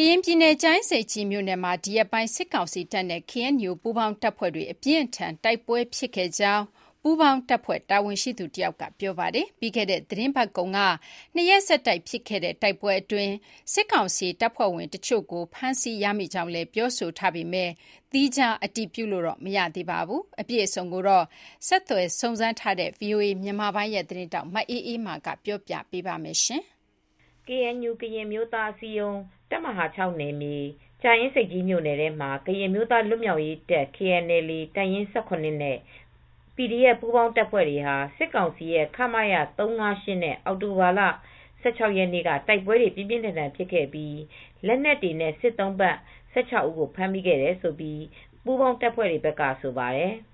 ကရင်ပြည်နယ် ကြာအင်းဆိပ်ကြီးမြို့နယ်မှာ ဒီရက်ပိုင်း စစ်ကောင်စီတပ်နဲ့ KNU ပူးပေါင်းတပ်ဖွဲ့တွေ အပြင်းအထန် တိုက်ပွဲဖြစ်ခဲ့ကြောင်း ပူးပေါင်းတပ်ဖွဲ့ တာဝန်ရှိသူတဦးကပြောပါတယ်။ပြီးခဲ့တဲ့ သီတင်းပတ်ကုန်က ၂ ရက်ဆက်တိုက်ဖြစ်ခဲ့တဲ့ တိုက်ပွဲအတွင်း စစ်ကောင်စီတပ်ဖွဲ့ဝင်တချို့ကို ဖမ်းဆီးရမိကြောင်းလည်း ပြောဆိုထားပေမယ့် သီးခြားအတည်ပြုလို့တော့ မရသေးပါဘူး။အပြည့်အစုံကိုတော့ ဆက်သွယ်စုံစမ်းထားတဲ့ ဗွီအိုအေ မြန်မာပိုင်းသတင်းထောက် မအေးအေးမာ က ပြောပြပေးပါမယ်။ KNU ကရင်အမျိုးသားအစည်းအရုံး တပ်မဟာနယ်မြေ ကြာအင်းဆိပ်ကြီးမြို့နယ်ထဲမှာ ကရင်အမျိုးသားလွတ်မြောက်ရေးတပ် KNLA တပ်ရင်း ၁၇ နဲ့ PDF ပူးပေါင်းတပ်ဖွဲ့တွေဟာ စစ်ကောင်စီရဲ့ ခမရ ၃၅၈ နဲ့ အောက်တိုဘာလ ၁၆ ရက်နေ့က တိုက်ပွဲတွေ ပြင်းပြင်းထန်ထန်ဖြစ်ခဲ့ပြီး လက်နက်တွေနဲ့ စစ်သုံ့ပန်း ၁၆ ဦးကို ဖမ်းမိခဲ့တယ်လို့ ပူးပေါင်းတပ်ဖွဲ့တွေဘက်က ဆိုပါတယ်။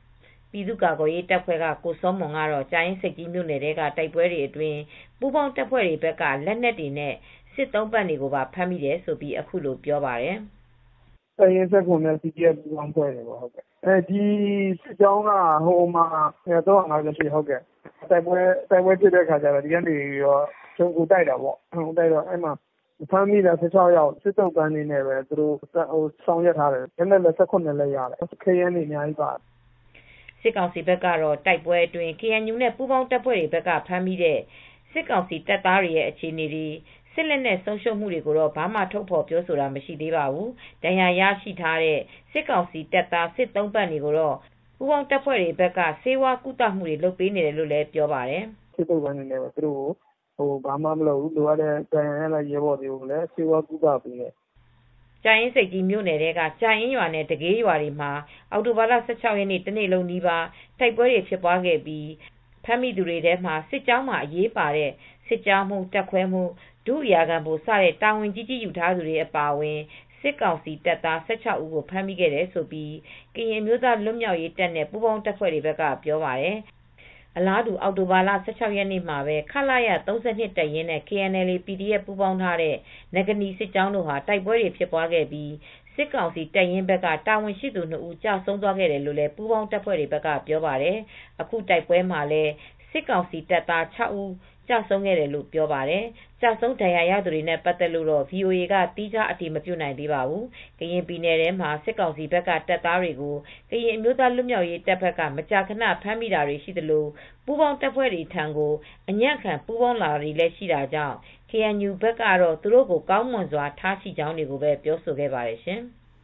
ပြည်သူ့ကာကွယ်ရေးတပ်ဖွဲ့က ကိုစောမွန်ကတော့ ကြာအင်းဆိပ်ကြီးမြို့နယ်ထဲက တိုက်ပွဲတွေအတွင်း ပူးပေါင်းတပ်ဖွဲ့တွေဘက်က လက်နက်တွေနဲ့ စစ်သုံ့ပန်းတွေကိုပါ ဖမ်းမိတယ်လို့ အခုလိုပြောပါတယ်။"တပ်ရင်း ၁၇ နဲ့ PDF ပူးပေါင်းအဖွဲ့တွေပေါ့။ဒီစစ်ကြောင်းက၃၅၈ တိုက်ပွဲဖြစ်တော့ ဒီကနေခြုံခိုတိုက်တာပေါ့။ဖမ်းမိတာ ၁၆ ယောက် စစ်သုံ့ပန်းတွေနဲ့ပဲဆောင်ရွက်ထားတယ်။လက်နက်လည်း ၁၇ လက်ရတယ်။ခဲယမ်းတွေ အများကြီးပါတယ်။"စစ်ကောင်စီဘက်ကတော့ တိုက်ပွဲအတွင်း KNU နဲ့ ပူးပေါင်းတပ်ဖွဲ့တွေဘက်က ဖမ်းမိတဲ့ စစ်ကောင်စီတပ်သားတွေရဲ့ အခြေအနေတွေ စစ်လက်နက်ဆုံးရှုံးမှုတွေကိုတော့ဘာမှထုတ်ဖော်ပြောဆိုတာမရှိသေးပါဘူး။ဒဏ်ရာရရှိထားတဲ့စစ်ကောင်စီတပ်သားစစ်သုံ့ပန်းတွေကိုတော့ပူးပေါင်းတပ်ဖွဲ့တွေဘက်ကဆေးဝါးကုသမှုတွေလုပ်ပေးနေတယ်လို့လည်းပြောပါတယ်။"စစ်သုံ့ပန်းတွေနဲ့သူတို့ကိုဘာမှမလုပ်ဘူး။လိုအပ်တဲ့ဒဏ်ရာရတဲ့ရဲဘော်တွေကိုလည်းဆေးဝါးကုသပေးတယ်။"ကြာအင်းဆိပ်ကြီးမြို့နယ်ထဲကကြာအင်းရွာနဲ့သူဌေးရွာတွေမှာအောက်တိုဘာလ၁၆ရက်နေ့တနေ့လုံးနီးပါးတိုက်ပွဲတွေဖြစ်ခဲ့ပြီး ဖမ်းမိသူတွေထဲမှာ စစ်ကြောင်းမှာ အရေးပါတဲ့ စစ်ကြောင်းမှူး တပ်ခွဲမှူး ဒုအရာခံဗိုလ် စတဲ့ တာဝန်ကြီးကြီး ယူထားသူတွေ အပါအဝင် စစ်ကောင်စီတပ်သား ၁၆ ဦးကို ဖမ်းမိခဲ့တယ်လို့ ကရင်အမျိုးသား လွတ်မြောက်ရေးတပ်နဲ့ ပူးပေါင်းတပ်ဖွဲ့တွေဘက်ကပြောပါတယ်။အလားတူ အောက်တိုဘာလ ၁၆ ရက်နေ့မှာပဲ ခလရ ၃၂ တပ်ရင်းနဲ့ KNLA /PDF ပူးပေါင်းထားတဲ့ နဂါးနီစစ်ကြောင်းတို့တိုက်ပွဲတွေ ဖြစ်ခဲ့ပြီး စစ်ကောင်စီတပ်ရင်းဘက်က တာဝန်ရှိသူနှစ်ဦး ကျဆုံးသွားခဲ့တယ်လို့ပူးပေါင်းတပ်ဖွဲ့တွေဘက်က ပြောပါတယ်။အခုတိုက်ပွဲမှာလည်း စစ်ကောင်စီတပ်သား ၆ ဦး ကျဆုံးခဲ့တယ်လို့ပြောပါတယ်။ကျဆုံးဒဏ်ရာရသူတွေနဲ့ ပတ်သက်လို့တော့ VOA က သီးခြားအတည်မပြုနိုင်သေးပါဘူး။ကရင်ပြည်နယ်ထဲမှာ စစ်ကောင်စီဘက်က တပ်သားတွေကို ကရင်အမျိုးသားလွတ်မြောက်ရေးတပ်ဘက်က မကြာခဏ ဖမ်းမိတာတွေရှိသလို ပူးပေါင်းတပ်ဖွဲ့တွေထံကို အညံ့ခံပူးပေါင်းလာတာတွေလည်းရှိတာကြောင့် KNU ဘက်ကတော့ သူတို့ကို ကောင်းမွန်စွာ ထားရှိကြောင်းကိုပဲ ပြောဆိုခဲ့ပါတယ်ရှင်။